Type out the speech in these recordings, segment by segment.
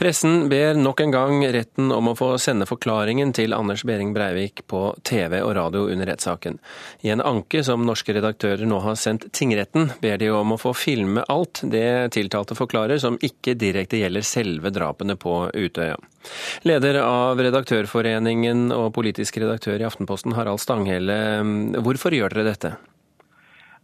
Pressen ber nok en gang retten om å få sende forklaringen til Anders Behring Breivik på TV og radio under rettssaken. I en anke som norske redaktører nå har sendt tingretten, ber de om å få filme alt det tiltalte forklarer som ikke direkte gjelder selve drapene på Utøya. Leder av Redaktørforeningen og politisk redaktør i Aftenposten, Harald Stanghelle, hvorfor gjør dere dette?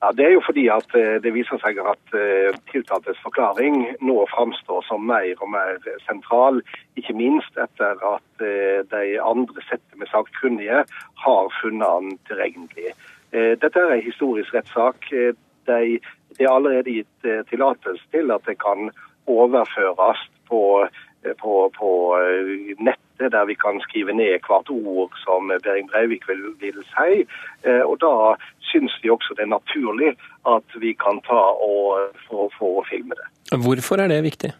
Ja, Det er jo fordi at eh, det viser seg at eh, tiltaltes forklaring nå framstår som mer og mer sentral. Ikke minst etter at eh, de andre settet med sakkunnige har funnet han tilregnelig. Dette er en historisk rettssak. Det er allerede gitt tillatelse til at det kan overføres på, på, på nett nettet, der vi kan skrive ned hvert ord som Behring Breivik vil, vil si. Eh, og Da syns vi også det er naturlig at vi kan ta og få, filme det. Hvorfor er det viktig?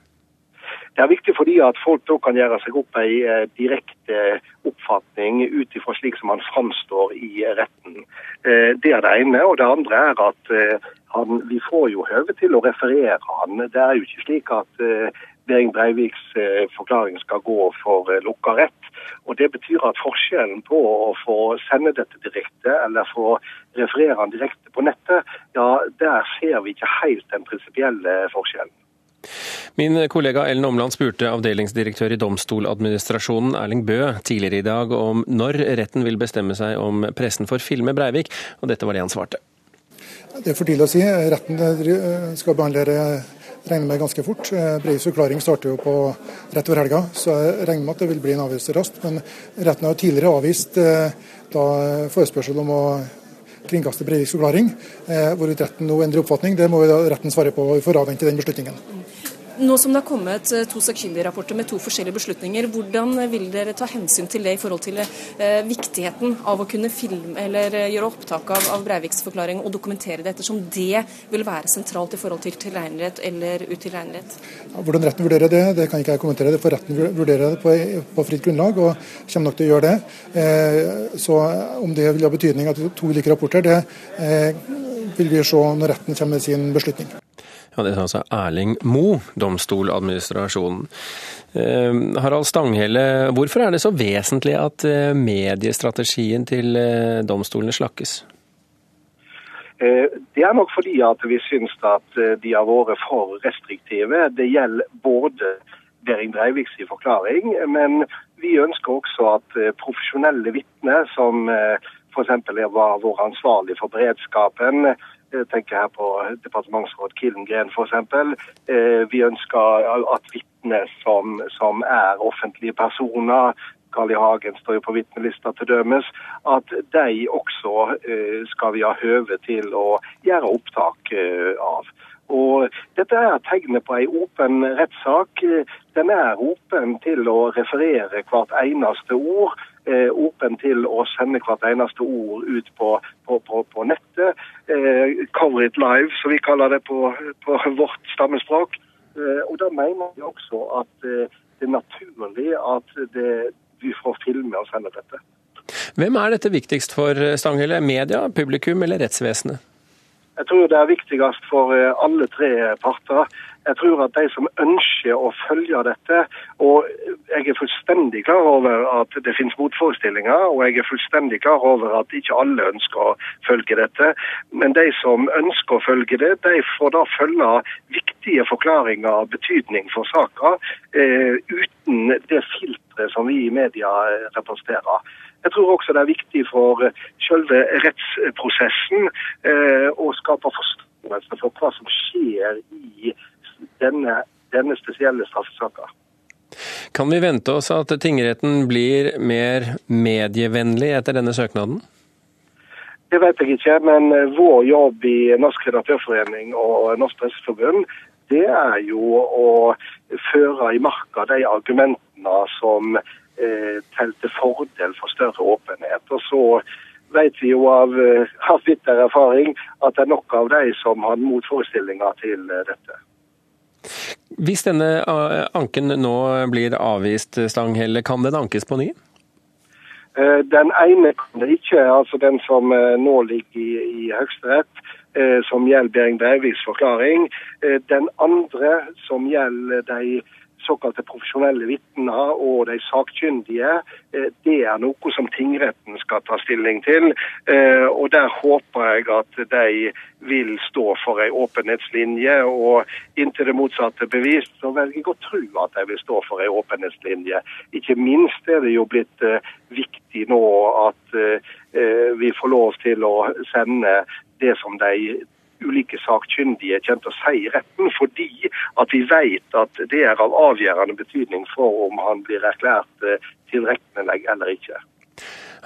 Det er viktig fordi at folk da kan gjøre seg opp en eh, direkte oppfatning ut ifra slik som han framstår i retten. Eh, det er det ene. Og det andre er at han, vi får jo høve til å referere han. Det er jo ikke slik at Behring Breiviks eh, forklaring skal gå for eh, lukka rett. Og Det betyr at forskjellen på å få sende dette direkte eller få referere den direkte på nettet, ja, der ser vi ikke helt den prinsipielle forskjellen. Min kollega Ellen Omland spurte avdelingsdirektør i Domstoladministrasjonen Erling Bø tidligere i dag om når retten vil bestemme seg om pressen får filme Breivik, og dette var det han svarte. Det er for tidlig å si. Retten skal behandle regner med ganske fort. Eh, Breiviks forklaring starter jo på rett over helga, så jeg regner med at det vil bli en avgjørelse raskt. Men retten har jo tidligere avvist eh, da forespørsel om å kringkaste Breiviks forklaring. Eh, hvorvidt retten nå endrer oppfatning, det må jo retten svare på. Vi får avvente den beslutningen. Nå som det har kommet eh, to sakkyndigrapporter med to forskjellige beslutninger, hvordan vil dere ta hensyn til det i forhold til eh, viktigheten av å kunne filme eller eh, gjøre opptak av, av Breiviks forklaring og dokumentere det, ettersom det vil være sentralt i forhold til tilregnelighet eller utilregnelighet? Ja, hvordan retten vurderer det, det kan ikke jeg kommentere. Det får retten vurdere det på, på, fritt grunnlag, og kommer nok til å gjøre det. Eh, så om det vil ha betydning at to ulike rapporter, det eh, vil vi se når retten kommer med sin beslutning. Ja, Det sa altså Erling Mo, Domstoladministrasjonen. Eh, Harald Stanghelle, hvorfor er det så vesentlig at eh, mediestrategien til eh, domstolene slakkes? Det er nok fordi at vi syns at de har vært for restriktive. Det gjelder både Behring Breiviks forklaring, men vi ønsker også at profesjonelle vitner, som f.eks. var vært ansvarlig for beredskapen, tenker her på departementsråd Killengren f.eks. Eh, vi ønsker at vitner som, som, er offentlige personer, Carl I. Hagen står jo på vitnelista til dømes, at de også eh, skal vi ha høve til å gjøre opptak eh, av. Og Dette er tegnet på en åpen rettssak. Den er åpen til å referere hvert eneste ord eh, åpen til å sende hvert eneste ord ut på, på, på, på nettet. Eh, cover it live, som vi kaller det på, på vårt stammespråk. Eh, og Da mener vi også at eh, det er naturlig at det, vi får filme og sende dette. Hvem er dette viktigst for Stanghelle? Media, publikum eller rettsvesenet? Jeg tror det er viktigst for eh, alle tre parter. Jeg tror at de som ønsker å følge dette, og jeg er fullstendig klar over at det finnes motforestillinger, og jeg er fullstendig klar over at ikke alle ønsker å følge dette, men de som ønsker å følge det, de får da følge viktige forklaringer av betydning for saka, eh, uten det filteret som vi i media representerer. Jeg tror også det er viktig for selve rettsprosessen eh, å skape forståelse for hva som skjer i denne, denne spesielle straffesaka. Kan vi vente oss at tingretten blir mer medievennlig etter denne søknaden? Det vet jeg ikke, men eh, vår jobb i Norsk redaktørforening og Norsk Presseforbund det er jo å føre i marka de argumentene som eh, til fordel for større åpenhet. Og så vet vi jo av, eh, av bitter erfaring at det er nok av de som har motforestillinger til eh, dette. Hvis denne eh, anken nå blir avvist, Stanghelle, kan den ankes på ny? Den ene kan det ikke, altså den som nå ligger i, i Høyesterett, som gjelder Behring Breiviks forklaring. Den andre, som gjelder de såkalte profesjonelle vitner og de sakkyndige, eh, det er noe som tingretten skal ta stilling til. Eh, og Der håper jeg at de vil stå for en åpenhetslinje. Og inntil det motsatte bevist, så velger jeg å tro at de vil stå for en åpenhetslinje. Ikke minst er det jo blitt viktig nå at vi får lov til å sende det som de ulike sakkyndige kommer til å si i retten, fordi at vi vet at det er av avgjørende betydning for om han blir erklært tilrettelegg tilregnelig eller ikke.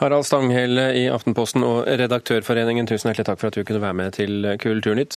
Harald Stanghelle i Aftenposten og Redaktørforeningen, tusen hjertelig takk for at du kunne være med til Kulturnytt.